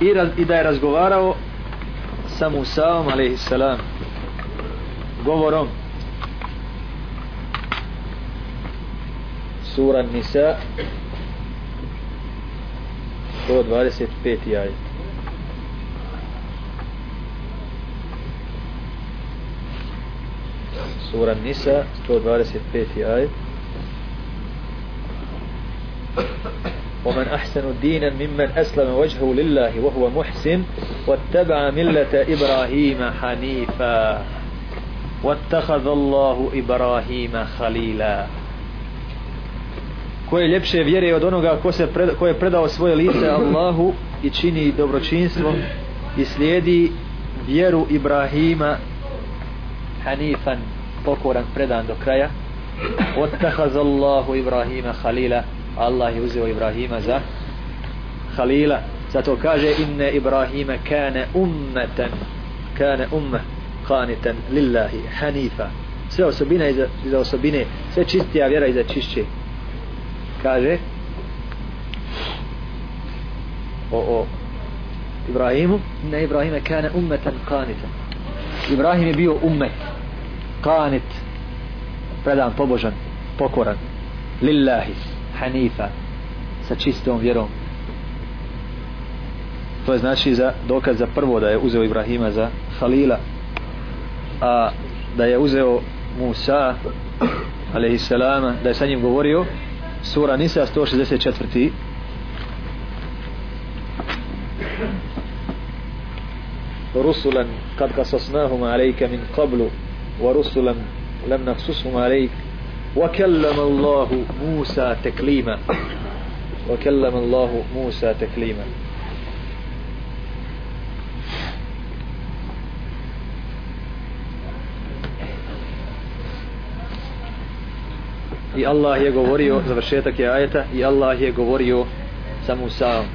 i, raz, i da je razgovarao sa Musaom alaihissalam govorom sura Nisa 125. ajet sura Nisa 125. ajet ومن أحسن دينا ممن أسلم وجهه لله وهو محسن واتبع ملة إبراهيم حنيفا واتخذ الله إبراهيم خليلا ko je ljepše vjere od onoga ko, se pred, ko je predao svoje lice Allahu i čini dobročinstvo i slijedi vjeru Ibrahima Hanifan pokoran predan do kraja Allahu Ibrahima Khalila Allah je uzeo Ibrahima za Khalila zato kaže inne Ibrahima kane ummeten kane umme qanitan lillahi hanifa. Sve osobine iza, iza osobine sve čistija vjera iza čišće. Kaže o, o Ibrahimu inne Ibrahima kane ummeten qanitan. Ibrahim je bio ummet kanit predan pobožan pokoran lillahi hanifa sa čistom vjerom. To je znači za dokaz za prvo da je uzeo Ibrahima za Halila a da je uzeo Musa alaihissalama da je sa njim govorio sura Nisa 164 rusulan kad kasasnahuma alejka min qablu wa rusulan lam naqsusuhuma alejka وكلم الله موسى تكليما وكلم الله موسى تكليما i Allah je govorio završetak je ajeta i Allah je govorio sa Musaom